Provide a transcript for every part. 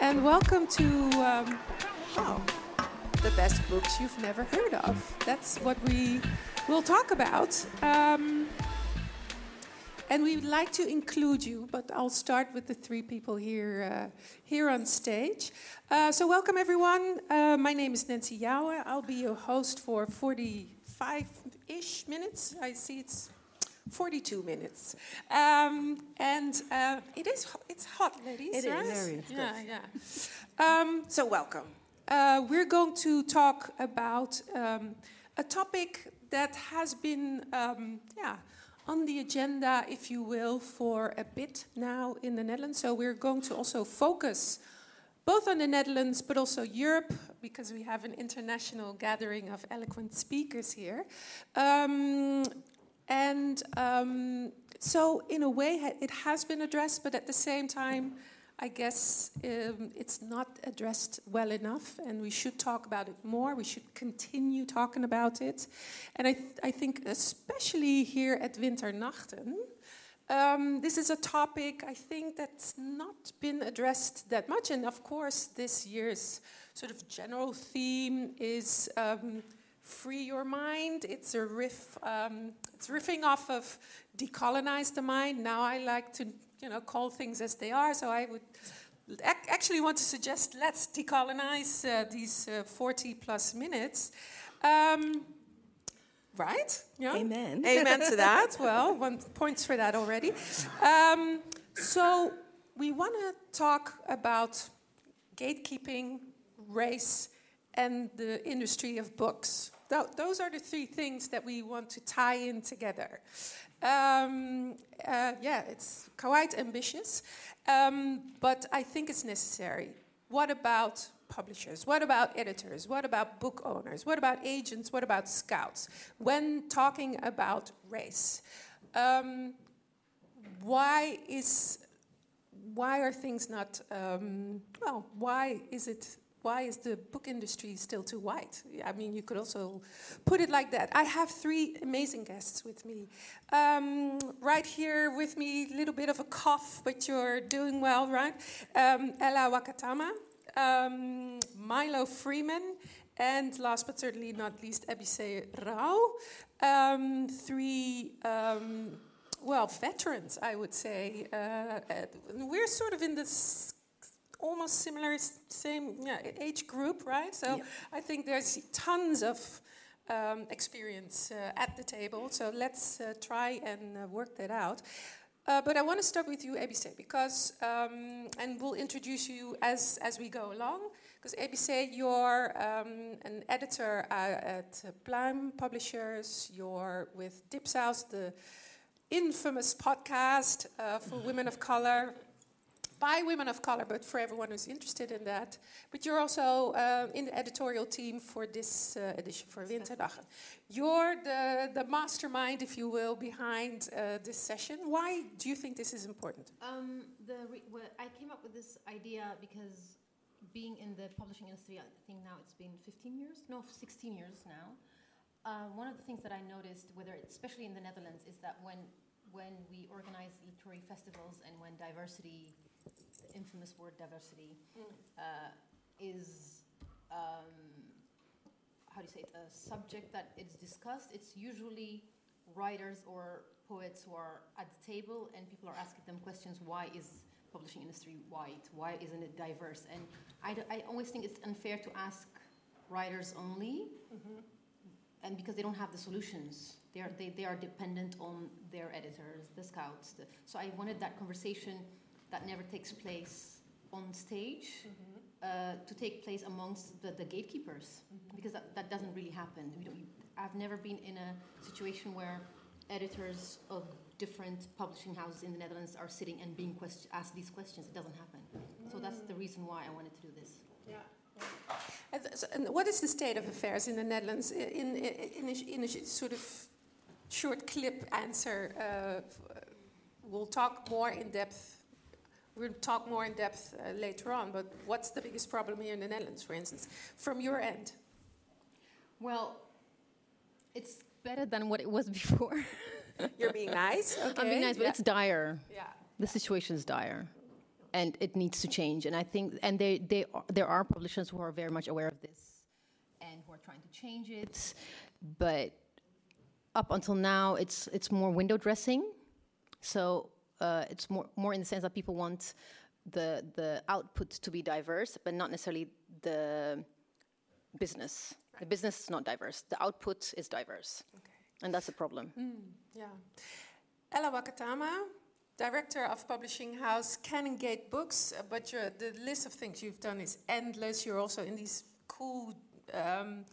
And welcome to um, oh, the best books you've never heard of. That's what we will talk about. Um, and we'd like to include you, but I'll start with the three people here, uh, here on stage. Uh, so, welcome everyone. Uh, my name is Nancy Jouwe. I'll be your host for 45 ish minutes. I see it's 42 minutes. Um, and uh, it is it's hot, ladies. It right? is very. Yeah, yeah. Um, so welcome. Uh, we're going to talk about um, a topic that has been, um, yeah, on the agenda, if you will, for a bit now in the Netherlands. So we're going to also focus both on the Netherlands but also Europe because we have an international gathering of eloquent speakers here. Um, and um, so, in a way, it has been addressed, but at the same time, I guess um, it's not addressed well enough, and we should talk about it more. We should continue talking about it. And I, th I think, especially here at Winternachten, um, this is a topic I think that's not been addressed that much. And of course, this year's sort of general theme is. Um, free your mind. It's a riff. Um, it's riffing off of decolonize the mind. Now I like to, you know, call things as they are. So I would ac actually want to suggest let's decolonize uh, these uh, 40 plus minutes. Um, right? Yeah. Amen. Amen to that. well, one points for that already. Um, so we want to talk about gatekeeping, race, and the industry of books. Th those are the three things that we want to tie in together. Um, uh, yeah, it's quite ambitious, um, but I think it's necessary. What about publishers? What about editors? What about book owners? What about agents? What about scouts? When talking about race, um, why is why are things not um, well? Why is it why is the book industry still too white? I mean, you could also put it like that. I have three amazing guests with me. Um, right here with me, a little bit of a cough, but you're doing well, right? Um, Ellah Wakatama, um, Mylo Freeman, and last but certainly not least, Ebissé Rouw. Um, three um, well, veterans, I would say. Uh, we're sort of in this almost similar, same yeah, age group, right? So yep. I think there's tons of um, experience uh, at the table. So let's uh, try and uh, work that out. Uh, but I want to start with you, Ebissé, because, um, and we'll introduce you as, as we go along. Because Ebissé, you're um, an editor uh, at Pluim Publishers, you're with Dipsaus, the infamous podcast uh, for women of color, by women of color, but for everyone who's interested in that. But you're also uh, in the editorial team for this uh, edition for Winterdagen. You're the, the mastermind, if you will, behind uh, this session. Why do you think this is important? Um, well, I came up with this idea because being in the publishing industry, I think now it's been 15 years, no, 16 years now. Uh, one of the things that I noticed, whether especially in the Netherlands, is that when when we organize literary festivals and when diversity infamous word diversity mm. uh, is um, how do you say it, a subject that is discussed. It's usually writers or poets who are at the table and people are asking them questions. Why is publishing industry white? Why isn't it diverse? And I, I always think it's unfair to ask writers only, mm-hmm. and because they don't have the solutions. They are, they, they are dependent on their editors, the scouts. The, so I wanted that conversation that never takes place on stage mm-hmm. uh, to take place amongst the, the gatekeepers mm-hmm. because that, that doesn't really happen. I've never been in a situation where editors of different publishing houses in the Netherlands are sitting and being question- asked these questions. It doesn't happen. Mm. So that's the reason why I wanted to do this. Yeah. And what is the state of affairs in the Netherlands? In, in, in, a, in a, sort of short clip answer, uh, we'll talk more in depth We'll talk more in depth uh, later on, but what's the biggest problem here in the Netherlands, for instance, from your end? Well, it's better than what it was before. You're being nice. Okay. I'm being nice, but yeah. it's dire. Yeah. The situation is dire, and it needs to change. And I think, and they, they, are, there are publishers who are very much aware of this, and who are trying to change it. But up until now, it's it's more window dressing. So uh, it's more more in the sense that people want the the output to be diverse, but not necessarily the business. The business is not diverse. The output is diverse, and that's a problem. Yeah. Ellah Wakatama, director of publishing house Canongate Books, but your, the list of things you've done is endless. You're also in these cool um,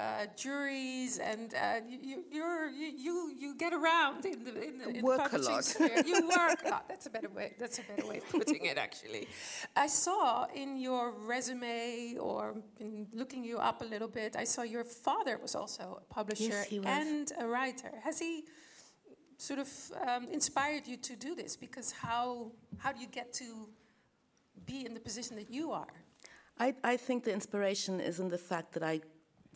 uh, juries, and uh, you, you, you're, you, you you get around in the, in the, in the Work a publishing lot. sphere. You work a lot. That's a better way. That's a better way of putting it. Actually, I saw in your resume or in looking you up a little bit, I saw your father was also a publisher he was. and a writer. Has he? sort of um, inspired you to do this? Because how how do you get to be in the position that you are? I, I think the inspiration is in the fact that I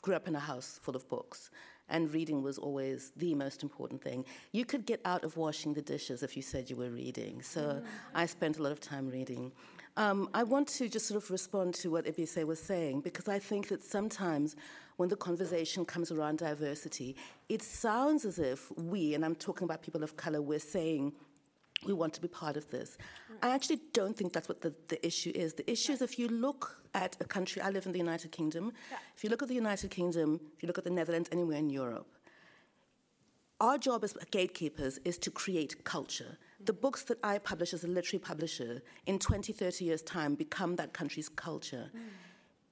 grew up in a house full of books, and reading was always the most important thing. You could get out of washing the dishes if you said you were reading, so I spent a lot of time reading. Um, I want to just sort of respond to what Ebissé was saying because I think that sometimes when the conversation comes around diversity, it sounds as if we, and I'm talking about people of color, we're saying we want to be part of this. Mm. I actually don't think that's what the, the issue is. The issue is if you look at a country, I live in the United Kingdom, if you look at the United Kingdom, if you look at the Netherlands, anywhere in Europe, our job as gatekeepers is to create culture. Mm. The books that I publish as a literary publisher in 20, 30 years' time become that country's culture. Mm.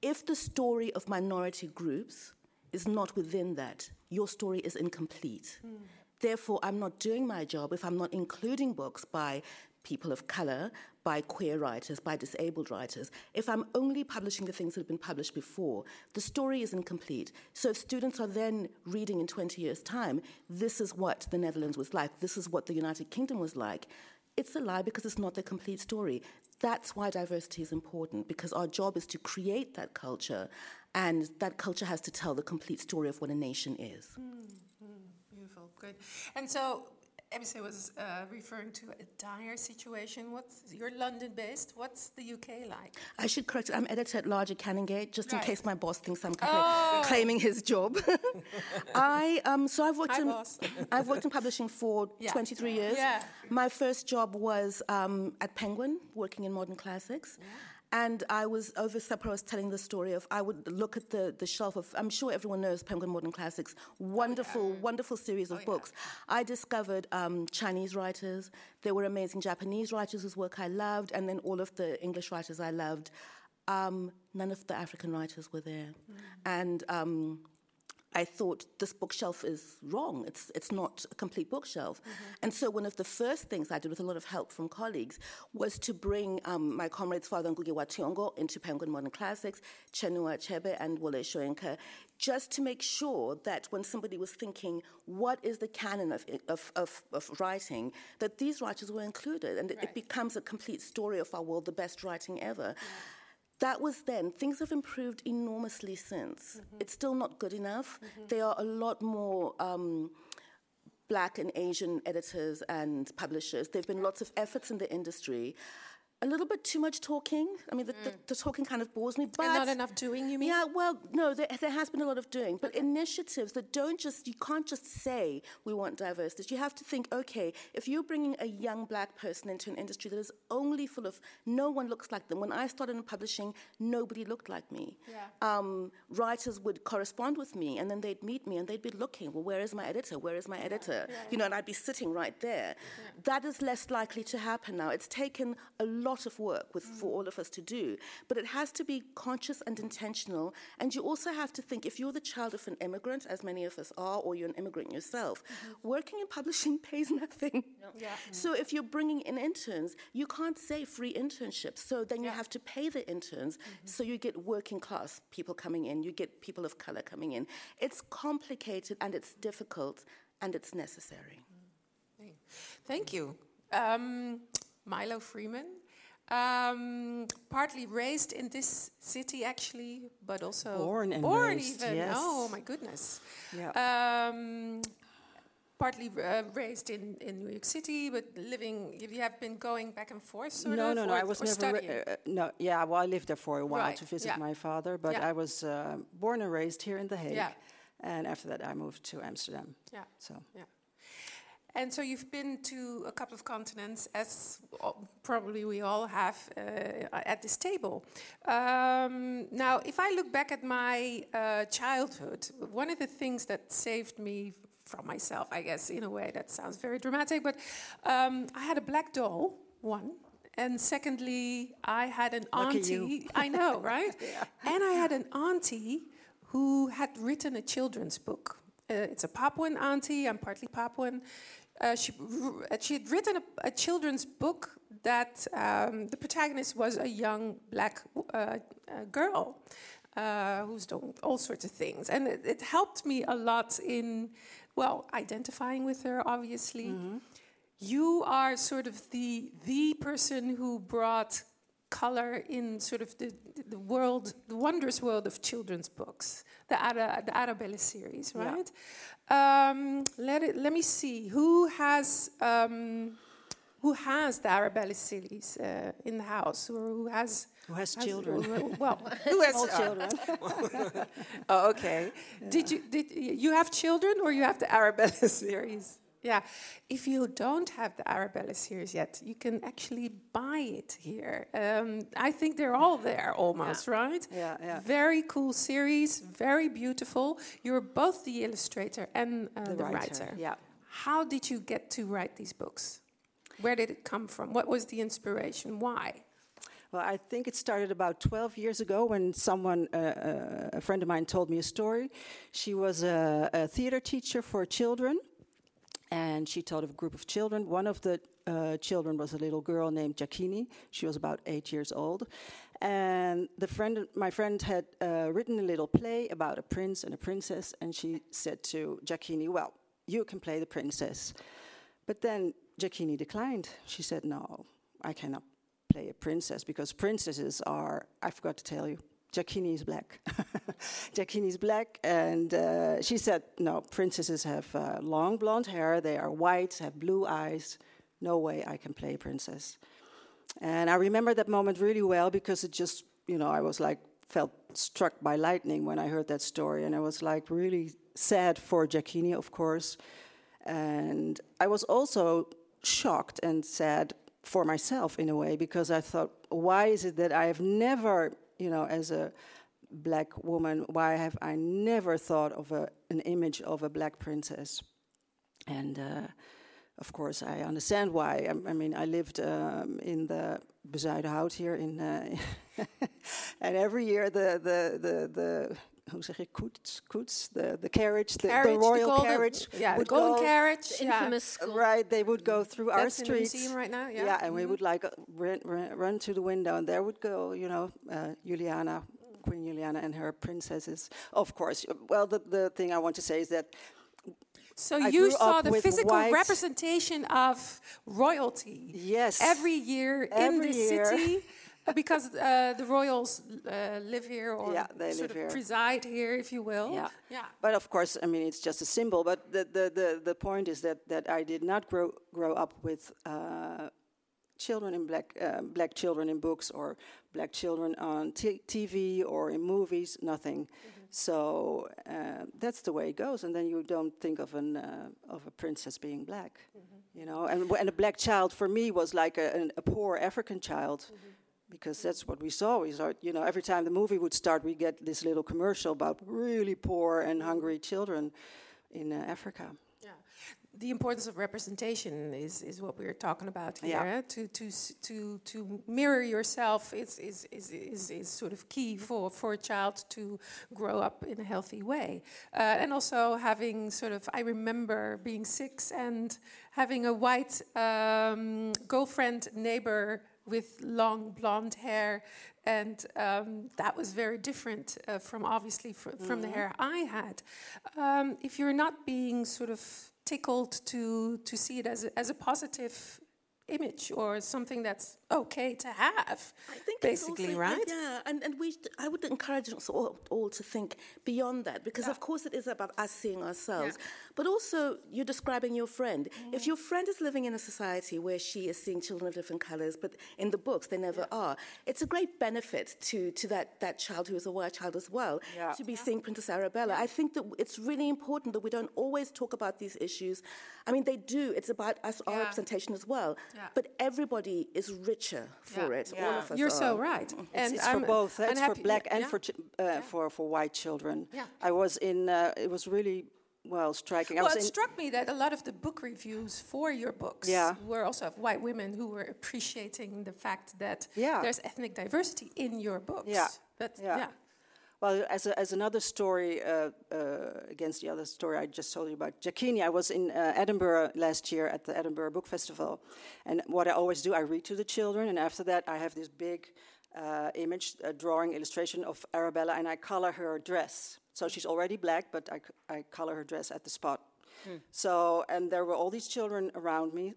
If the story of minority groups is not within that, your story is incomplete. Therefore, I'm not doing my job if I'm not including books by people of color, by queer writers, by disabled writers. If I'm only publishing the things that have been published before, the story is incomplete. So if students are then reading in 20 years' time, this is what the Netherlands was like, this is what the United Kingdom was like, it's a lie because it's not the complete story. That's why diversity is important, because our job is to create that culture, and that culture has to tell the complete story of what a nation is. Mm-hmm. Good. And so, Ebissé was uh, referring to a dire situation. What's you're London-based? What's the UK like? I should correct it. I'm editor at Larger Canongate, just in case my boss thinks I'm compla- claiming his job. I um, so I've worked Hi, in boss. I've worked in publishing for Yeah. 23 years. Yeah. My first job was um, at Penguin, working in modern classics. And I was over supper. I was telling the story of I would look at the, the shelf of. I'm sure everyone knows Penguin Modern Classics. Wonderful, wonderful series of books. I discovered um, Chinese writers. There were amazing Japanese writers whose work I loved, and then all of the English writers I loved. Um, none of the African writers were there, and. Um, I thought this bookshelf is wrong. It's, it's not a complete bookshelf. And so, one of the first things I did with a lot of help from colleagues was to bring um, my comrades Father Ngugi wa Thiong'o into Penguin Modern Classics, Chinua Achebe, and Wole Soyinka, just to make sure that when somebody was thinking, what is the canon of, of, of, of writing, that these writers were included. And it, it becomes a complete story of our world, the best writing ever. That was then. Things have improved enormously since. It's still not good enough. There are a lot more um, black and Asian editors and publishers. There have been lots of efforts in the industry. A little bit too much talking. I mean, the, the, the talking kind of bores me. But And not enough doing, you mean? yeah, well, no, there, there has been a lot of doing, but initiatives that don't just, you can't just say we want diversity. You have to think, okay, if you're bringing a young black person into an industry that is only full of, no one looks like them. When I started in publishing, nobody looked like me. Yeah. Um, writers would correspond with me, and then they'd meet me, and they'd be looking, well, where is my editor? Where is my editor? You know, and I'd be sitting right there. That is less likely to happen now. It's taken a lot of work with, for all of us to do, but it has to be conscious and intentional. And you also have to think if you're the child of an immigrant, as many of us are, or you're an immigrant yourself, mm-hmm. working in publishing pays nothing. Mm. So if you're bringing in interns, you can't say free internships. So then you have to pay the interns. Mm-hmm. So you get working class people coming in, you get people of color coming in. It's complicated and it's difficult and it's necessary. Mm. Thank you. Um, Mylo Freeman, Um, partly raised in this city, actually, but also Born and born raised, even. yes. Oh my goodness. Yeah. Um, partly uh, raised in, in New York City, but living. You have been going back and forth, sort no, of. no, no. I was never. Ra- uh, no, yeah. Well, I lived there for a while Right, to visit yeah. my father, but Yeah. I was uh, born and raised here in The Hague. Yeah. And after that, I moved to Amsterdam. yeah. So And so you've been to a couple of continents, as probably we all have uh, at this table. Um, now, if I look back at my uh, childhood, one of the things that saved me from myself, I guess, in a way that sounds very dramatic, but um, I had a black doll, one. And secondly, I had an Lucky auntie. I know, right? And I had an auntie who had written a children's book. Uh, it's a Papuan auntie. I'm partly Papuan. Uh, she, uh, she had written a, a children's book that um, the protagonist was a young black uh, uh, girl uh, who's done all sorts of things. And it, it helped me a lot in, well, identifying with her, obviously. You are sort of the, the person who brought color in sort of the, the world, the wondrous world of children's books, the, Ara, the Arabella series, Yeah. right? Um, let it. Let me see who has um, who has the Arabella series uh, in the house, or who has who has has- children? who- Well, who has Small children. Oh, okay. Did you did you have children or you have the Arabella series? Yeah. If you don't have the Arabella series yet, you can actually buy it here. Um, I think they're all there almost, right? Yeah, yeah. Very cool series, very beautiful. You're both the illustrator and uh, the, The writer. writer, yeah. How did you get to write these books? Where did it come from? What was the inspiration? Why? Well, I think it started about 12 years ago when someone, uh, uh, a friend of mine, told me a story. She was a, a theater teacher for children, and she taught a group of children. One of the uh, children was a little girl named Giacchini. She was about eight years old, and the friend, my friend, had uh, written a little play about a prince and a princess, and she said to Giacchini, "Well, you can play the princess." But then Giacchini declined. She said, No, I cannot play a princess because princesses are, I forgot to tell you, Giacchini is black. Giacchini is black, and uh, she said, No, princesses have uh, long blonde hair, they are white, have blue eyes. No way I can play princess. And I remember that moment really well because it just, you know, I was like, felt struck by lightning when I heard that story. And I was like really sad for Giacchini, of course. And I was also shocked and sad for myself in a way because I thought, why is it that I have never, you know, as a black woman, why have I never thought of a, an image of a black princess? And uh, of course, I understand why. I, I mean, I lived um, in the Bezuidenhout here in, uh, and every year the the the the hoe zeg je koets koets the the carriage the, Carriage, the the royal golden- carriage Yeah, the golden go, carriage. The infamous school. right they would go through our That's in the streets museum right now. Yeah. Yeah, and we Mhm. would like uh, run, run, run to the window and there would go you know uh, Juliana Queen Juliana and her princesses of course well the the thing I want to say is that So I you saw the physical representation of royalty yes every year in the year. city because uh, the royals uh, live here or Yeah, they sort live of here. preside here, if you will. Yeah. yeah. But of course, I mean, it's just a symbol. But the, the, the, the point is that, that I did not grow, grow up with uh, children in black, uh, black children in books or black children on t- TV or in movies, nothing. So uh, that's the way it goes. And then you don't think of, an, uh, of a princess being black. You know, and, and a black child for me was like a, an, a poor African child because that's what we saw. We saw, you know, every time the movie would start, we get this little commercial about really poor and hungry children in uh, Africa. Yeah. The importance of representation is, is what we're talking about here. Yeah. To, to, to, to mirror yourself is, is, is, is, is sort of key for, for a child to grow up in a healthy way. Uh, and also having sort of, I remember being six and having a white um, girlfriend neighbor with long blonde hair. And um, that was very different uh, from obviously fr- from the hair I had. Um, if you're not being sort of tickled to to see it as a, as a positive image or something that's okay to have. I think basically, also, right? Yeah, and, and we, I would encourage us all, all to think beyond that because, yeah. of course, it is about us seeing ourselves. Yeah. But also, you're describing your friend. Mm. If your friend is living in a society where she is seeing children of different colors, but in the books they never yeah. are, it's a great benefit to, to that, that child who is a white child as well to be seeing Princess Arabella. I think that it's really important that we don't always talk about these issues. I mean, they do. It's about us, our representation as well. But everybody is richer for it. All of us You're are. so right. And it's, it's for both. It's for black and for, uh, for for white children. Yeah. I was in. Uh, it was really well striking. Well, it struck me that a lot of the book reviews for your books yeah. were also of white women who were appreciating the fact that yeah. there's ethnic diversity in your books. Yeah. But, yeah. yeah. Well, as, a, as another story uh, uh, against the other story I just told you about Jacquini, I was in uh, Edinburgh last year at the Edinburgh Book Festival. And what I always do, I read to the children, and after that, I have this big uh, image, drawing illustration of Arabella, and I color her dress. So she's already black, but I, I color her dress at the spot. Hmm. So, and there were all these children around me,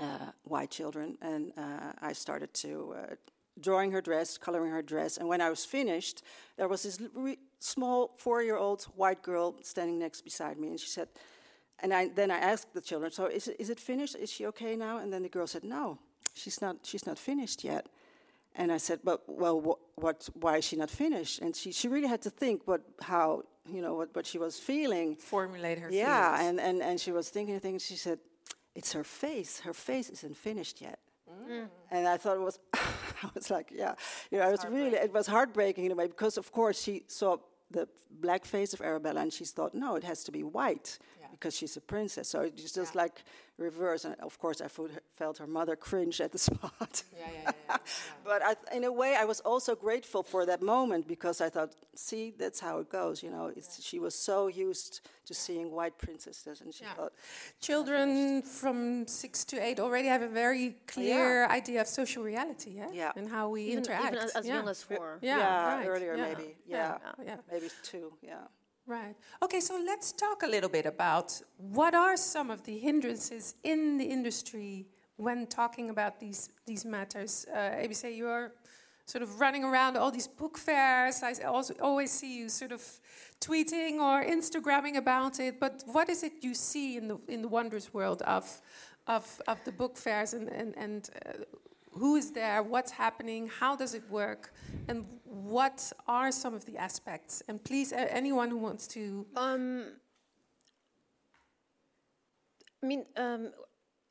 uh, white children, and uh, I started to uh, drawing her dress, coloring her dress. And when I was finished, there was this re- small four-year-old white girl standing next beside me, and she said, and I, then I asked the children, "So is it, is it finished? Is she okay now?" And then the girl said, "No, she's not. She's not finished yet." And I said, "But well, wh- what? Why is she not finished?" And she, she really had to think what how you know what, what she was feeling. Formulate her. Yeah, and, and and she was thinking things. She said, "It's her face. Her face isn't finished yet." Mm. And I thought it was, I was like, yeah, you know, it was really, it was heartbreaking in a way because, of course, she saw the black face of Arabella and she thought, no, it has to be white yeah. Because she's a princess. So it's just yeah. like reverse. And of course, I felt her mother cringe at the spot. Yeah, yeah, yeah. but I, in a way, I was also grateful for that moment because I thought, see, that's how it goes. You know, she was so used to seeing white princesses, and she thought. Children from six to eight already have a very oh, clear idea of social reality, yeah, yeah. and how we even, interact. Even as, as young as four. Yeah, right. earlier maybe. Yeah. yeah, maybe two. Yeah. Right. Okay, so let's talk a little bit about what are some of the hindrances in the industry when talking about these these matters. Uh, ABC, you're sort of running around all these book fairs. I also always see you sort of tweeting or Instagramming about it. But what is it you see in the in the wondrous world of of of the book fairs and and and uh, who is there, what's happening, how does it work, and what are some of the aspects? And please, anyone who wants to. Um, I mean, um,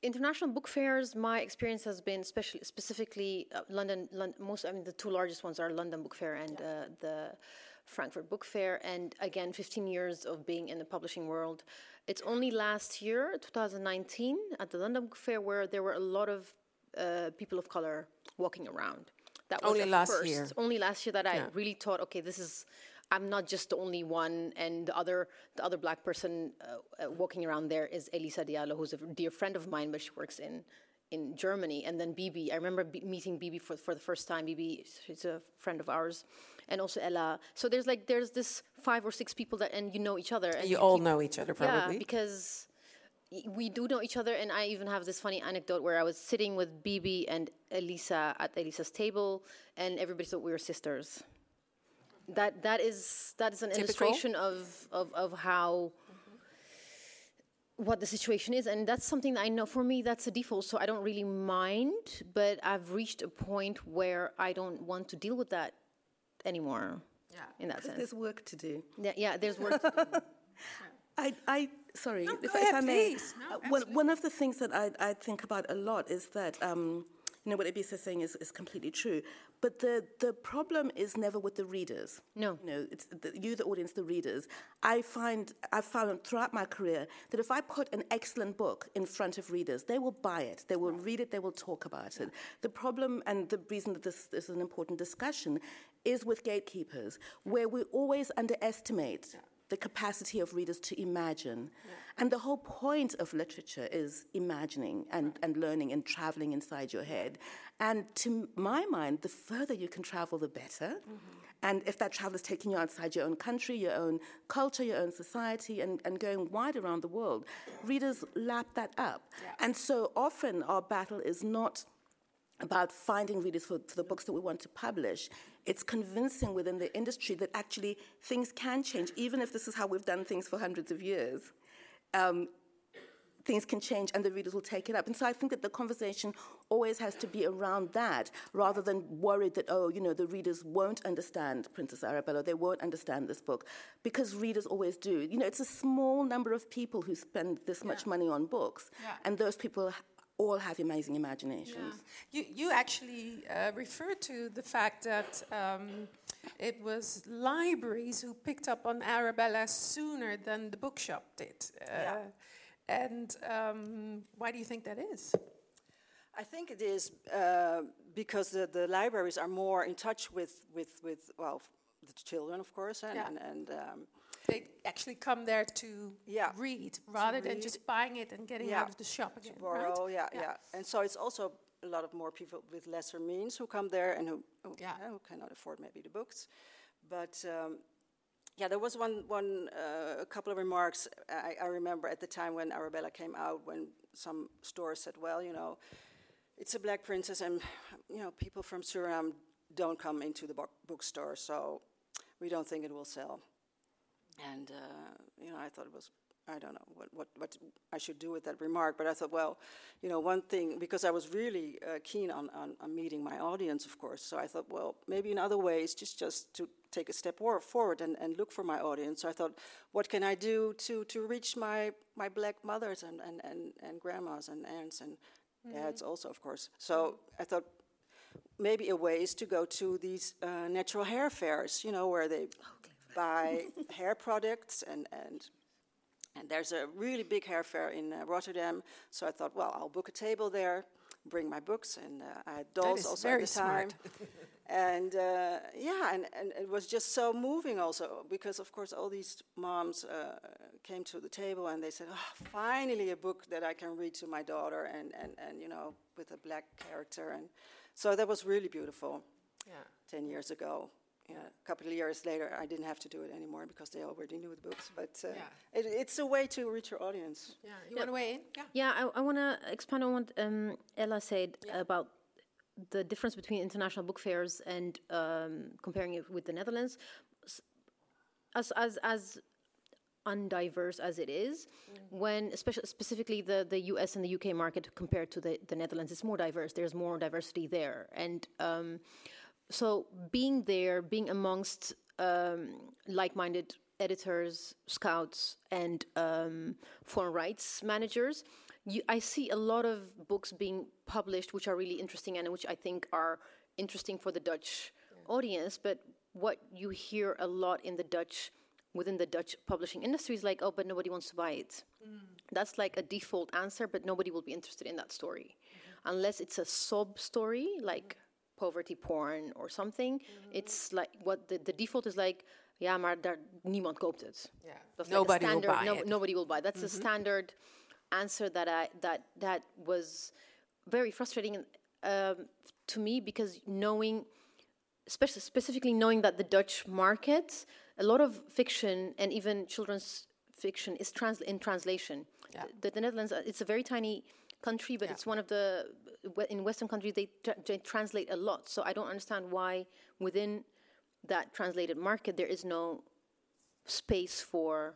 international book fairs. My experience has been especially specifically uh, London. Most, I mean, the two largest ones are London Book Fair and uh, the Frankfurt Book Fair. And again, 15 years of being in the publishing world. It's only last year, 2019, at the London Book Fair, where there were a lot of uh, people of color walking around. That was only last first, year. Only last year that yeah. I really thought, okay, this is. I'm not just the only one, and the other the other black person uh, uh, walking around there is Elisa Diallo, who's a dear friend of mine, but she works in in Germany. And then Bibi, I remember B- meeting Bibi for for the first time. Bibi, she's a friend of ours, and also Ellah. So there's like there's this five or six people that, and you know each other. And you, you all know each other, probably. Yeah, because we do know each other, and I even have this funny anecdote where I was sitting with Bibi and Elisa at Elisa's table, and everybody thought we were sisters. That that is that is an Typical. illustration of of of how. What the situation is, and that's something that I know for me that's a default, so I don't really mind. But I've reached a point where I don't want to deal with that anymore. Yeah, in that sense, there's work to do. Yeah, yeah, there's work to do. I, I sorry, no, if, ahead, if, I may. No, uh, one, one, of the things that I, I, think about a lot is that, um, you know, what Ebissé is saying is, is completely true. But the, the problem is never with the readers. No. You know, it's the, you, the audience, the readers. I find, I've found throughout my career that if I put an excellent book in front of readers, they will buy it, they will read it, they will talk about it. The problem and the reason that this, this is an important discussion is with gatekeepers, where we always underestimate the capacity of readers to imagine. Yeah. And the whole point of literature is imagining and, and learning and traveling inside your head. And to my mind, the further you can travel, the better. Mm-hmm. And if that travel is taking you outside your own country, your own culture, your own society, and, and going wide around the world, readers lap that up. Yeah. And so often our battle is not about finding readers for, for, the books that we want to publish. It's convincing within the industry that actually things can change, even if this is how we've done things for hundreds of years. Um, things can change and the readers will take it up. And so I think that the conversation always has to be around that rather than worried that, oh, you know, the readers won't understand Princess Arabella, they won't understand this book, because readers always do. You know, it's a small number of people who spend this yeah. much money on books, yeah. and those people all have amazing imaginations. Yeah. You, you actually uh, refer to the fact that um, it was libraries who picked up on Arabella sooner than the bookshop did. Uh, yeah. And um, why do you think that is? I think it is uh, because the, the libraries are more in touch with, with, with well, the children, of course, and, yeah. and, and um, they actually come there to yeah. read rather to than just buying it and getting yeah. out of the shop again. To borrow, right? yeah, yeah, yeah. And so it's also a lot of more people with lesser means who come there and who, who, yeah. who cannot afford maybe the books. But um, yeah, there was one, one uh, a couple of remarks I, I, remember at the time when Arabella came out, when some stores said, well, you know, it's a black princess, and you know, people from Suriname don't come into the bookstore, so we don't think it will sell. And uh, you know, I thought it was I don't know what, what, what I should do with that remark, but I thought, well, you know, one thing, because I was really uh, keen on, on, on, meeting my audience, of course, so I thought, well, maybe in other ways, just, just to take a step forward and, and look for my audience. So I thought, what can I do to, to reach my, my black mothers and, and, and, and grandmas and aunts and mm-hmm. dads also, of course. So I thought, maybe a way is to go to these uh, natural hair fairs, you know, where they oh, buy hair products and, and and there's a really big hair fair in uh, Rotterdam. So I thought, well, I'll book a table there, bring my books, and uh, I had dolls also at the time. and uh, yeah, and, and it was just so moving also because, of course, all these moms uh, came to the table and they said, oh, finally a book that I can read to my daughter and, and, and, you know, with a black character. And so that was really beautiful yeah. 10 years ago yeah, a couple of years later, I didn't have to do it anymore because they already knew the books. But uh, yeah. it, it's a way to reach your audience. Yeah, you want to weigh in? Yeah, yeah I, I want to expand on what um, Ellah said yeah. about the difference between international book fairs and um, comparing it with the Netherlands. As, as, as undiverse as it is, mm. when especially specifically the, the US and the UK market compared to the, the Netherlands, it's more diverse. There's more diversity there. And um, so being there, being amongst um, like-minded editors, scouts, and um, foreign rights managers, you, I see a lot of books being published which are really interesting and which I think are interesting for the Dutch yeah. audience. But what you hear a lot in the Dutch within the Dutch publishing industry is like, oh, but nobody wants to buy it. Mm. That's like a default answer, but nobody will be interested in that story. Mm-hmm. Unless it's a sob story, like poverty porn or something. Mm-hmm. It's like what the, the default is like. Ja, maar daar, niemand koopt het. Yeah. nobody standard, will buy no, it. Nobody will buy. That's mm-hmm. a standard answer that I that that was very frustrating um, to me because knowing, especially specifically knowing that the Dutch market, a lot of fiction and even children's fiction is trans- in translation. Yeah. The, the Netherlands, uh, it's a very tiny country, but yeah. it's one of the in Western countries they, tra- they translate a lot. So I don't understand why within that translated market there is no space for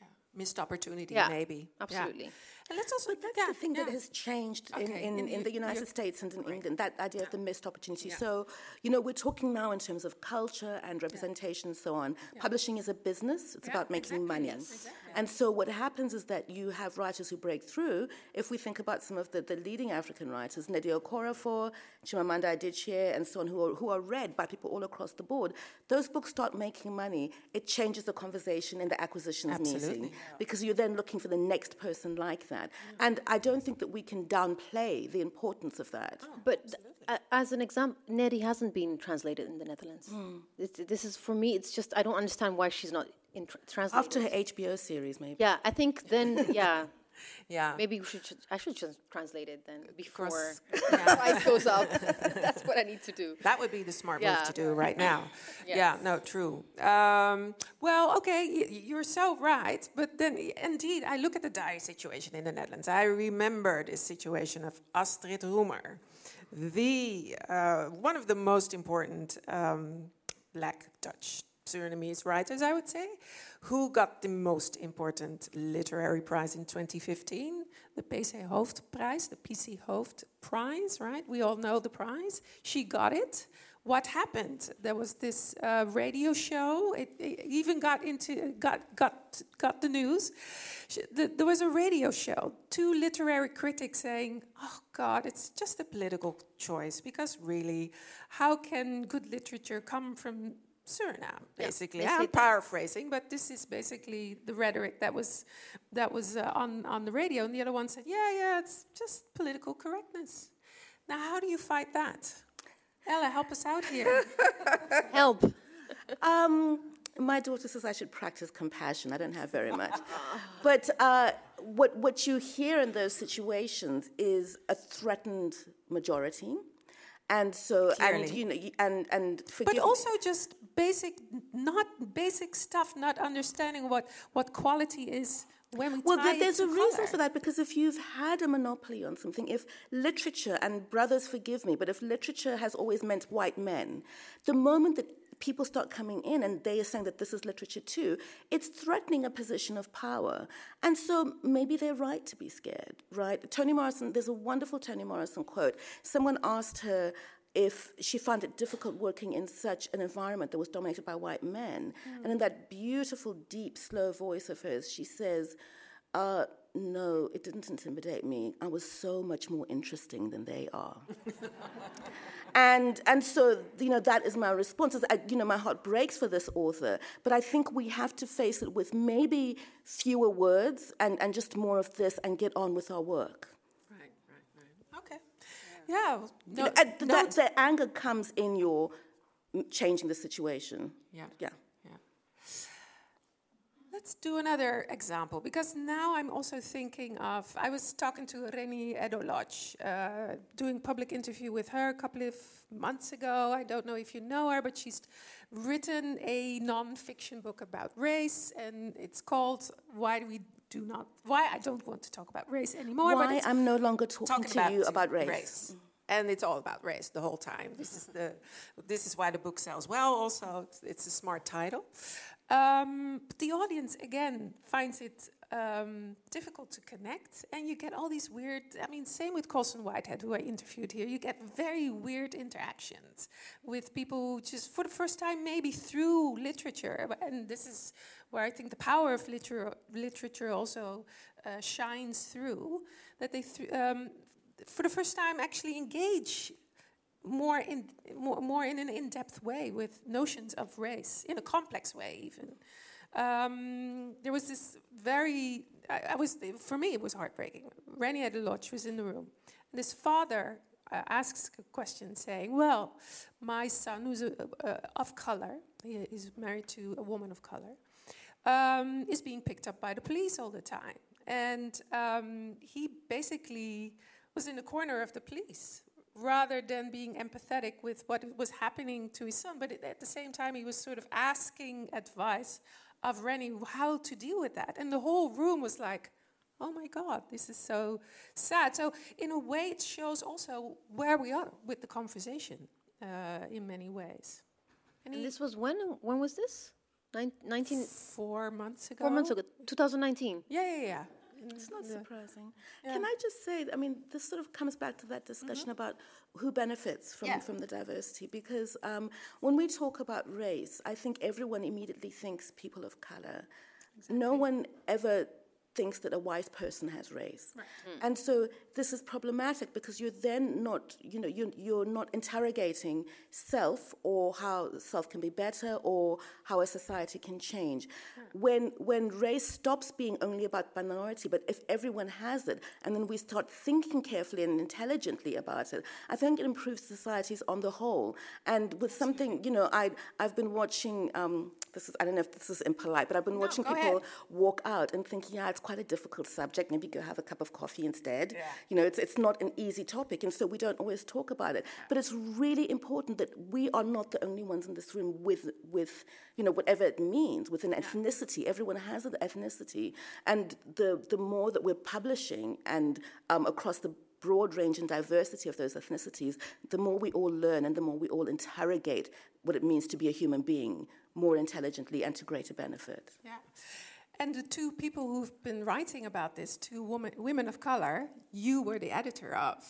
yeah. missed opportunity, yeah, maybe. Absolutely. Yeah. And let's also but that's yeah, the thing yeah. that has changed okay. in, in, in, the United States and in right. England, that idea of the missed opportunity. So, you know, we're talking now in terms of culture and representation and so on. Publishing is a business, it's about making exactly. money. Yes, exactly. And so what happens is that you have writers who break through. If we think about some of the, the leading African writers, Nnedi Okorafor, Chimamanda Adichie, and so on, who are, who are read by people all across the board, those books start making money. It changes the conversation in the acquisitions Absolutely. meeting because you're then looking for the next person like that that. And I don't think that we can downplay the importance of that. Oh, but uh, as an example, Nnedi hasn't been translated in the Netherlands. Mm. This, this, is, for me, it's just, I don't understand why she's not in tr- translate. After her HBO series, maybe. Yeah, I think then, yeah, Yeah. maybe we should, I should just translate it then before course. price goes up. That's what I need to do. That would be the smart Yeah. move to do right now. Yeah, no, true. Um, well, okay, you're so right. But then, indeed, I look at the dire situation in the Netherlands. I remember this situation of Astrid Roemer, the uh, one of the most important um, Black Dutch Surinamese writers, I would say, who got the most important literary prize in 2015, the PC Hoofdprijs, the PC Hoofd Prize, right? We all know the prize. She got it. What happened? There was this uh, radio show. It, it even got into got got got the news. Sh- the, there was a radio show. Two literary critics saying, "Oh God, it's just a political choice because really, how can good literature come from Suriname, basically. they I'm paraphrasing, but this is basically the rhetoric that was that was uh, on on the radio. And the other one said, "Yeah, yeah, it's just political correctness." Now, how do you fight that? Ellah, help us out here. Help. Um, my daughter says I should practice compassion. I don't have very much. but uh, what, what you hear in those situations is a threatened majority. And so, and you know, and and forgive but also just basic, not basic stuff, not understanding what what quality is when we Well, tie there, it there's a reason for that because if you've had a monopoly on something, if literature, and brothers forgive me, but if literature has always meant white men, the moment that people start coming in and they are saying that this is literature too, it's threatening a position of power. And so maybe they're right to be scared, right? Toni Morrison, there's a wonderful Toni Morrison quote. Someone asked her, if she found it difficult working in such an environment that was dominated by white men. And in that beautiful, deep, slow voice of hers, she says, uh, No, it didn't intimidate me. I was so much more interesting than they are. and, and so, you know, that is my response. Is I, you know, my heart breaks for this author, but I think we have to face it with maybe fewer words and, and just more of this and get on with our work. Right, right, right. Okay. Yeah. well, You No, know, and the, not- the anger comes in your changing the situation. Yeah. Yeah. Let's do another example because now I'm also thinking of. I was talking to Reni Eddo-Lodge, uh, doing public interview with her a couple of months ago. I don't know if you know her, but she's written a non-fiction book about race, and it's called "Why Do We Do Not." Why I don't want to talk about race anymore. Why I'm no longer talking, talking to you about race. And it's all about race the whole time. This is the, this is why the book sells well. Also, it's a smart title. Um, but the audience again finds it um, difficult to connect, and you get all these weird. I mean, same with Colson Whitehead, who I interviewed here. You get very weird interactions with people who just, for the first time, maybe through literature. And this is where I think the power of literature, literature also uh, shines through. That they, thr um, for the first time, actually engage more in more, more in an in-depth way with notions of race in a complex way even. Um, there was this very I, I was for me it was heartbreaking. Reni Eddo-Lodge was in the room and his father uh, asks a question saying well my son who's a, uh, of color he is married to a woman of color um, is being picked up by the police all the time. And um, he basically was in the corner of the police rather than being empathetic with what was happening to his son. But at the same time, he was sort of asking advice of Reni how to deal with that. And the whole room was like, oh my God, this is so sad. So, in a way, it shows also where we are with the conversation uh, in many ways. And Any this was when? When was this? Nin- 19, four months ago. four months ago, 2019. Yeah, yeah, yeah. It's not Yeah. surprising. Can I just say, I mean, this sort of comes back to that discussion about who benefits from, Yeah. from the diversity. Because um, when we talk about race, I think everyone immediately thinks people of color. No one ever thinks that a wise person has race. And so this is problematic because you're then not, you know, you're, you're not interrogating self or how self can be better or how a society can change. When, when race stops being only about minority, but if everyone has it, and then we start thinking carefully and intelligently about it, I think it improves societies on the whole. And with something, you know, I, I've been watching um, this is I don't know if this is impolite, but I've been watching people ahead. walk out and thinking, yeah, it's quite a difficult subject. Maybe go have a cup of coffee instead. Yeah. You know, it's it's not an easy topic, and so we don't always talk about it. But it's really important that we are not the only ones in this room with with you know whatever it means with an ethnicity. Everyone has an ethnicity, and the the more that we're publishing and um, across the broad range and diversity of those ethnicities, the more we all learn and the more we all interrogate what it means to be a human being more intelligently and to greater benefit. Yeah. And the two people who've been writing about this, two women, women of color, you were the editor of.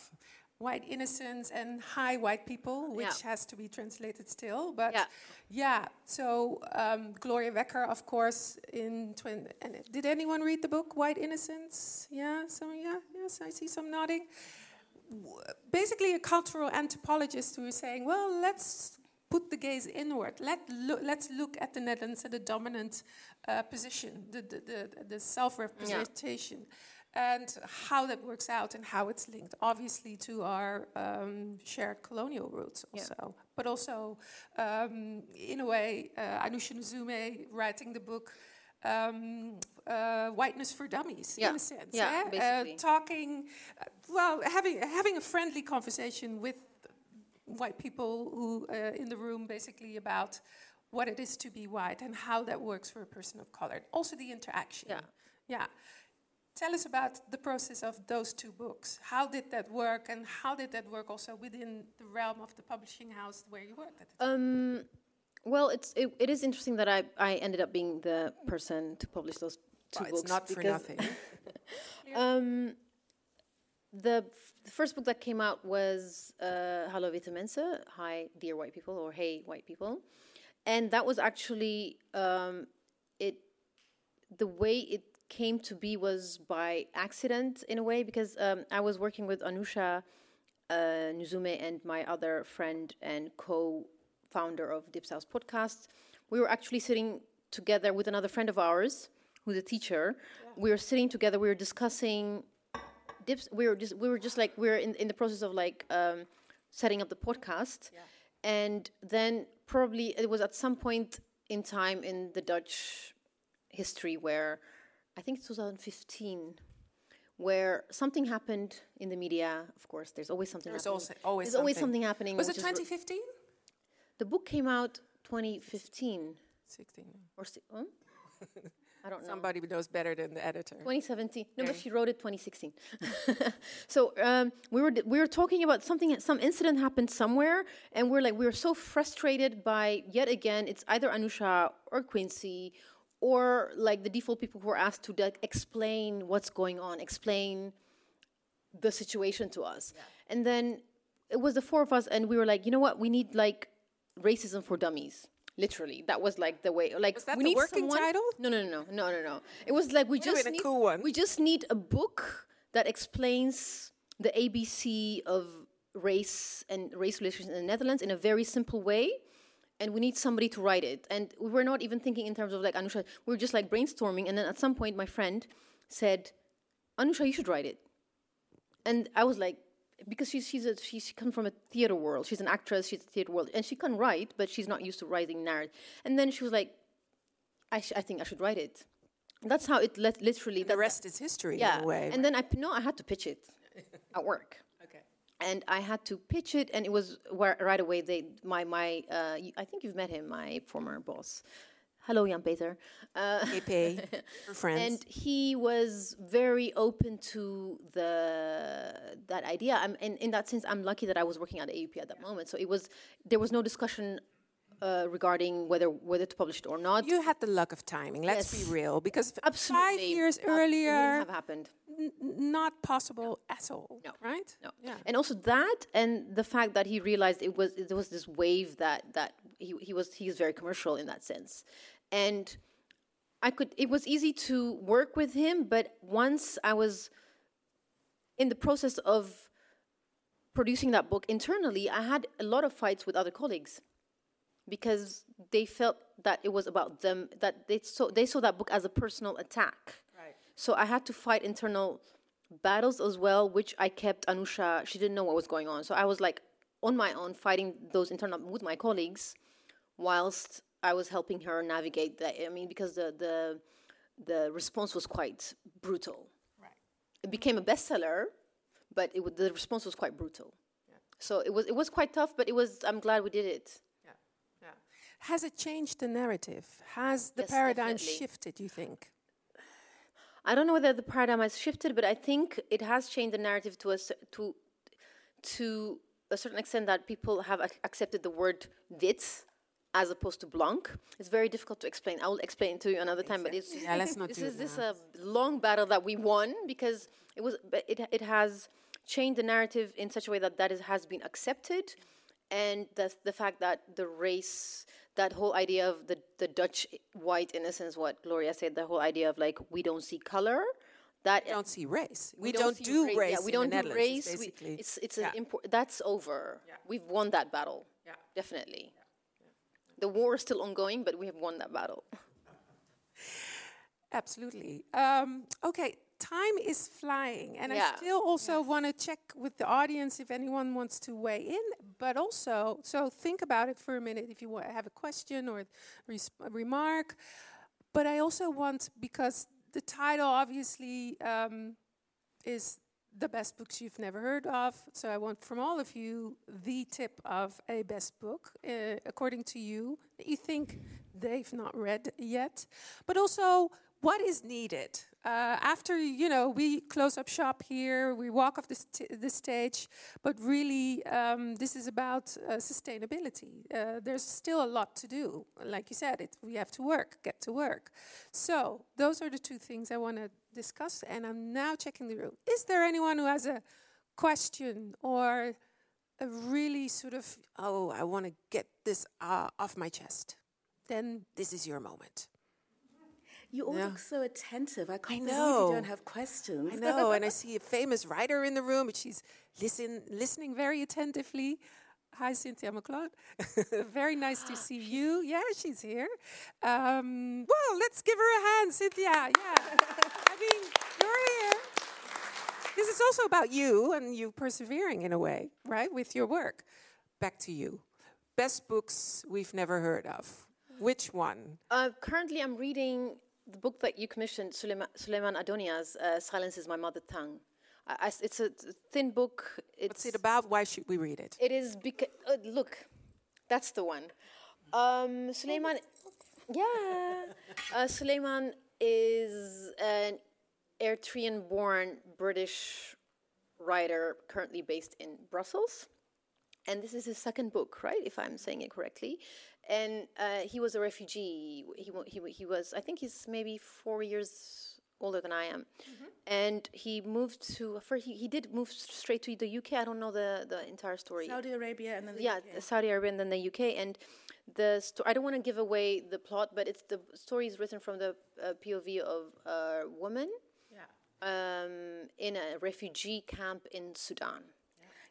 White Innocence and High White People, which Yeah. has to be translated still. But Yeah. yeah, so um, Gloria Wekker, of course, in twin. And did anyone read the book White Innocence? Yeah, so yeah, yes, I see some nodding. W- Basically, a cultural anthropologist who is saying, well, let's put the gaze inward. Let loo- let's look at the Netherlands at the dominant uh, position, the, the, the, the self representation, and how that works out and how it's linked, obviously, to our um, shared colonial roots Yeah. also. But also, um, in a way, uh, Anousha Nzume writing the book. Um, uh, whiteness for dummies, Yeah. in a sense. Yeah, eh? Uh, talking, uh, well, having having a friendly conversation with white people who uh, in the room basically about what it is to be white and how that works for a person of color. Also the interaction. Yeah. Yeah. Tell us about the process of those two books. How did that work and how did that work also within the realm of the publishing house where you worked at the time? Um, well, it's it, it is interesting that I, I ended up being the person to publish those two Well, books. it's not for because, nothing. Um, the, f- the first book that came out was uh, Hallo Witte Hi Dear White People, or Hey White People, and that was actually um, it. The way it came to be was by accident in a way because um, I was working with Anousha uh, Nzume and my other friend and co-founder of Dipsaus podcast. We were actually sitting together with another friend of ours who's a teacher. We were sitting together. We were discussing dips. We were just we were just like we were in in the process of like um, setting up the podcast, and then probably it was at some point in time in the Dutch history where I think it's 2015 where something happened in the media. Of course, there's always something. There's happening. also always there's always something. something happening. Was it which is re- 2015? the book came out 2015 16. or si- huh? I don't know. Somebody knows better than the editor. 2017. No, but she wrote it 2016. so um, we were we were talking about something. Some incident happened somewhere, and we're like we were so frustrated by yet again. It's either Anousha or Quincy, or like the default people who are asked to like, explain what's going on, explain the situation to us, and then it was the four of us, and we were like, you know what, we need like racism for dummies. Literally, that was like the way. Like, Was that we the need working someone- title? No, no, no, no, no, no. It was like we Would've just need cool we just need a book that explains the ABC of race and race relations in the Netherlands in a very simple way. And we need somebody to write it. And we were not even thinking in terms of like Anousha. We were just like brainstorming. And then at some point, my friend said, "Anousha, you should write it." And I was like, because she's she's a, she's she comes from a theater world. She's an actress. She's a theater world, and she can write, but she's not used to writing narrative. And then she was like, I, sh- I think I should write it. That's how it let literally. The rest is history yeah. in a way. And then I p- no, I had to pitch it at work. okay. And I had to pitch it, and it was where, right away. They my my uh, I think you've met him, my former boss. Hello, Jan Peter. Uh, for friends. and he was very open to the that idea. I'm, and in that sense, I'm lucky that I was working at AUP at that moment. So it was there was no discussion uh, regarding whether whether to publish it or not. you had the luck of timing. Let's Yes. be real, because Absolutely, five years that wouldn't earlier, have happened. n- not possible at all. No. right? No. Yeah. And also that, and the fact that he realized it was there was this wave that that he he was he is very commercial in that sense, and I could it was easy to work with him, but once I was in the process of producing that book internally, I had a lot of fights with other colleagues because they felt that it was about them that they saw they saw that book as a personal attack. Right. So I had to fight internal battles as well, which I kept Anousha. She didn't know what was going on, so I was like on my own fighting those internal with my colleagues, whilst I was helping her navigate that. I mean, because the the the response was quite brutal. Right. It became a bestseller, but it, the response was quite brutal. Yeah. So it was it was quite tough, but it was. I'm glad we did it. Has it changed the narrative? Has the Yes, paradigm definitely. shifted, you think? I don't know whether the paradigm has shifted, but I think it has changed the narrative to a to to a certain extent that people have ac- accepted the word wit as opposed to blanc. It's very difficult to explain. I will explain it to you another time, but it's Yeah, let's not this is this a long battle that we won because it was it it has changed the narrative in such a way that that is, has been accepted, and the the fact that the race that whole idea of the the Dutch white innocence, what Gloria said, the whole idea of like we don't see color. That We don't see race. We, we don't, see do ra- race. Yeah, we don't do race. We, basically. it's it's Yeah. an impor- that's over. Yeah. We've won that battle. Yeah. Definitely. The war is still ongoing, but we have won that battle. Absolutely. Um, okay, time is flying, and I still also want to check with the audience if anyone wants to weigh in. But also, so think about it for a minute if you have a question or res- a remark. But I also want because the title obviously um, is the best books you've never heard of. So I want from all of you the tip of a best book, uh, according to you, that you think they've not read yet. But also, what is needed uh, after you know we close up shop here, we walk off the, st- the stage. But really, um, this is about uh, sustainability. Uh, there's still a lot to do. Like you said, it, we have to work, get to work. So those are the two things I want to discuss. And I'm now checking the room. Is there anyone who has a question or a really sort of oh, I want to get this uh, off my chest? Then this is your moment. You all Yeah. look so attentive. I can't believe know. you don't have questions. I know, and I see a famous writer in the room, but she's listen, listening very attentively. Hi, Cynthia McLeod. very nice to see you. Yeah, she's here. Um, well, let's give her a hand, Cynthia. Yeah. I mean, you're here. This is also about you and you persevering in a way, right, with your work. Back to you. Best books we've never heard of. Which one? Uh, currently, I'm reading the book that you commissioned, Sulaiman, Sulaiman Addonia's uh, "Silence Is My Mother Tongue." I, I it's a thin book. It's, What's it about? Why should we read it? It is because uh, look, that's the one. Um, Sulaiman, yeah, uh, Sulaiman is an Eritrean-born British writer currently based in Brussels, and this is his second book, right? If I'm saying it correctly. And uh, he was a refugee. He, he he was, I think, he's maybe four years older than I am, and he moved to. First, he, he did move straight to the UK. I don't know the the entire story Saudi Arabia and then the yeah, UK. Saudi Arabia and then the UK. And the sto- I don't want to give away the plot, but it's the story is written from the uh, POV of a woman um, in a refugee camp in Sudan.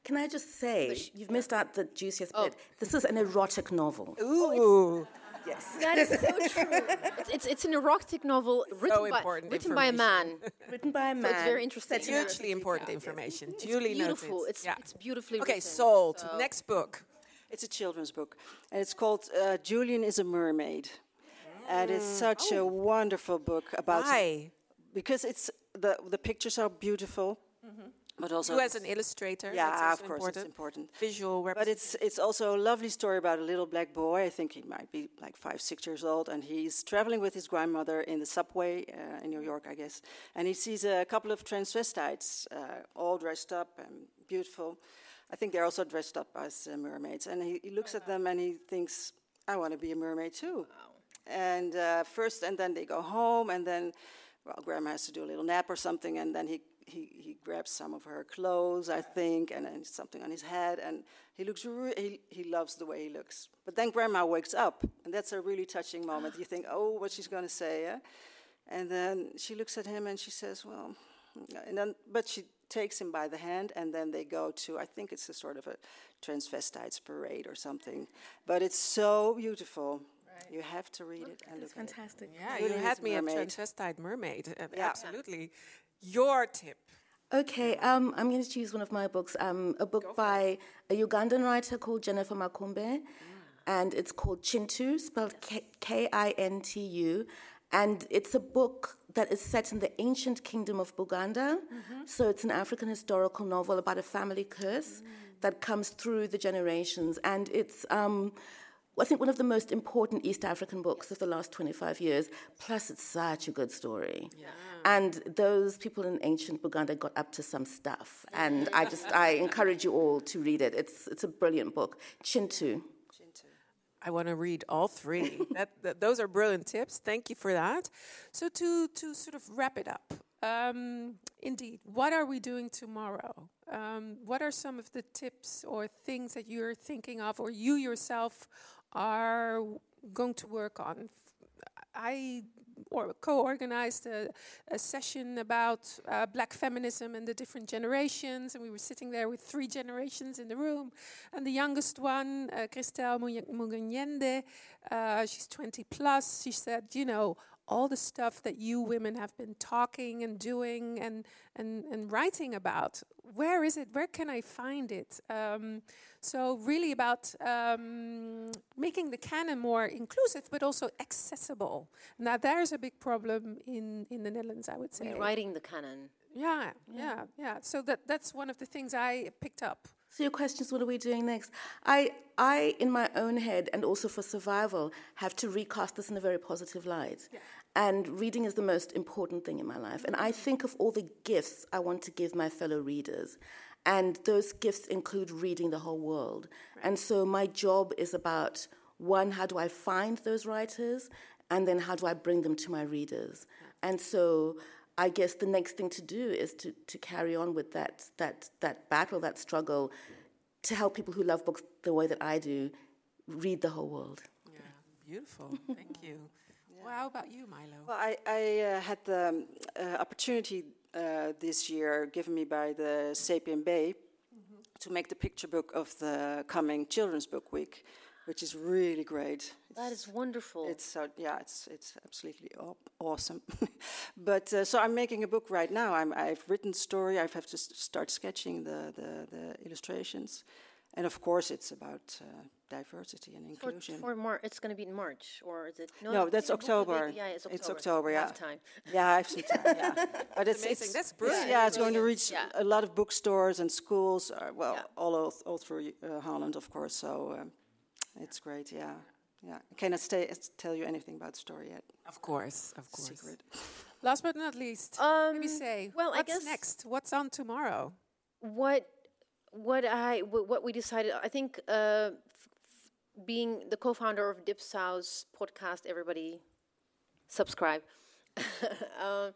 Can I just say, you've missed out the juiciest bit. This is an erotic novel. Ooh. Yes. That is so true. It's, it's, it's an erotic novel written, by, written by a man. Written by a man. it's very interesting. set in a Hugely important camp, yes. information. It's Duly beautiful. noted. It's, Yeah. it's beautifully Okay, written. sold. So- Next book. It's a children's book, and it's called uh, Julian is a Mermaid, and it's such a wonderful book about Why? because it's the the pictures are beautiful, but also You as an illustrator. yeah, of course important. it's important. Visual But it's it's also a lovely story about a little black boy. I think he might be like five, six years old, and he's traveling with his grandmother in the subway uh, in New York, I guess. And he sees a couple of transvestites, uh, all dressed up and beautiful. I think they're also dressed up as uh, mermaids. And he, he looks at them and he thinks, "I want to be a mermaid too." Wow. And uh, first, and then they go home, and then, well, grandma has to do a little nap or something, and then he, he, he grabs some of her clothes, I think, and then something on his head, and he looks, re- he, he loves the way he looks. But then grandma wakes up, and that's a really touching moment. You think, oh, what she's going to say, yeah? And then she looks at him and she says, well, and then, but she takes him by the hand, and then they go to, I think it's a sort of a transvestites parade or something. But it's so beautiful. You have to read it and It's look at it. fantastic. yeah, you had a me at transvestite mermaid. Uh, Yeah. Absolutely. Your tip. Okay, um, I'm going to choose one of my books. Um, a book by a Ugandan writer called Jennifer Makumbi. and it's called Kintu, spelled K I N T U. And it's a book that is set in the ancient kingdom of Buganda. Mm-hmm. So it's an African historical novel about a family curse mm. that comes through the generations. And it's, um, I think, one of the most important East African books of the last 25 years. Plus, it's such a good story. Yeah. And those people in ancient Buganda got up to some stuff. And I just, I encourage you all to read it. It's, it's a brilliant book. Kintu. I want to read all three. that, that, those are brilliant tips. Thank you for that. So to to sort of wrap it up, um, indeed, what are we doing tomorrow? Um, what are some of the tips or things that you're thinking of, or you yourself are going to work on? I or co-organized a, a session about uh, black feminism and the different generations, and we were sitting there with three generations in the room. And the youngest one, uh, Christelle Muganyende, uh, she's 20 plus. She said, you know, all the stuff that you women have been talking and doing and and and writing about. Where is it? Where can I find it? Um, so really about um, making the canon more inclusive, but also accessible. Now there's a big problem in in the Netherlands, I would say. Rewriting the canon. Yeah, yeah, yeah, yeah. So that that's one of the things I picked up. So your question is, what are we doing next? I, I, in my own head, and also for survival, have to recast this in a very positive light. Yeah. And reading is the most important thing in my life. And I think of all the gifts I want to give my fellow readers. And those gifts include reading the whole world. Right. And so my job is about one, how do I find those writers? And then how do I bring them to my readers? Yeah. And so I guess the next thing to do is to, to carry on with that, that, that battle, that struggle, to help people who love books the way that I do read the whole world. Yeah, beautiful. Thank you. Well, how about you, Mylo? Well, I, I uh, had the um, uh, opportunity uh, this year given me by the CPNB mm-hmm. to make the picture book of the coming Children's Book Week, which is really great. That is wonderful. It's so yeah, it's it's absolutely awesome. but uh, so I'm making a book right now. i have written story. I have to start sketching the, the, the illustrations, and of course it's about uh, diversity and inclusion. For, for Mar- it's going to be in March, or is it? No, no that's October. Yeah, it's October. It's October. Yeah, have time. Yeah, I have some time. Yeah, but it's, it's, that's brilliant. yeah, it's going to reach yeah. a lot of bookstores and schools. Uh, well, yeah. all all through uh, Holland, of course. So um, it's great. Yeah, yeah. I cannot stay, tell you anything about the story yet. Of course, of course. Secret. Last but not least, um, me say well, what's I guess next? What's on tomorrow? What what I what we decided, I think, uh, being the co-founder of Dipsaus podcast, everybody subscribe, uh,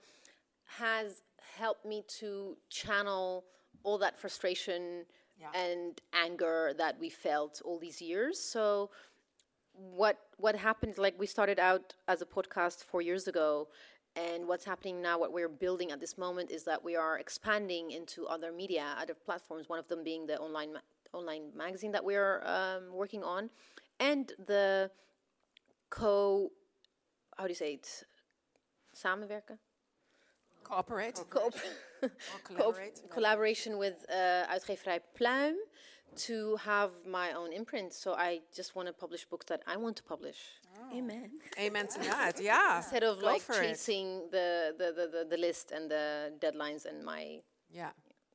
has helped me to channel all that frustration yeah. and anger that we felt all these years. So what what happened like we started out as a podcast 4 years ago and what's happening now, what we're building at this moment, is that we are expanding into other media, other platforms. One of them being the online ma- online magazine that we're um, working on, and the co, how do you say it, samenwerken. Cooperate. Co- collaborate. Collaboration with uh, uitgeverij Pluim to have my own imprint. So I just want to publish books that I want to publish. Oh. Amen. Amen to that. Yeah. Instead of Go like chasing the, the, the, the, the list and the deadlines and my yeah.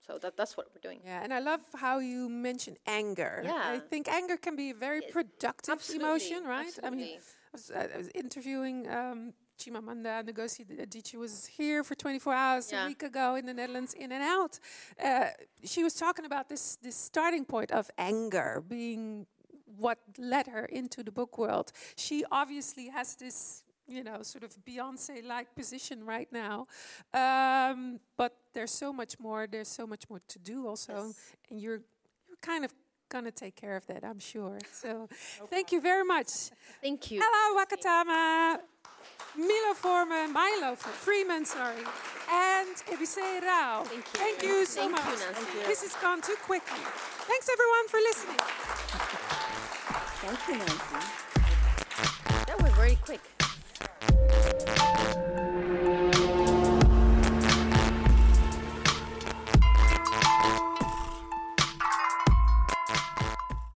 So that, that's what we're doing. Yeah, and I love how you mention anger. Yeah. I think anger can be a very productive Absolutely. emotion, right? Absolutely. I mean, I was, I was interviewing um, Chimamanda Ngozi Adichie was here for 24 hours yeah. a week ago in the Netherlands, in and out. Uh, she was talking about this this starting point of anger being what led her into the book world. She obviously has this, you know, sort of Beyonce-like position right now, um, but there's so much more. There's so much more to do also, yes. and you're you're kind of gonna take care of that, I'm sure. So, no thank you very much. Thank you. Ellah, Wakatama. Milo Forman, Mylo Freeman, sorry, and Ebissé Rouw. Thank you. Thank you so Thank much. You, this has gone too quickly. Thanks everyone for listening. Thank you, Nancy. That was very quick.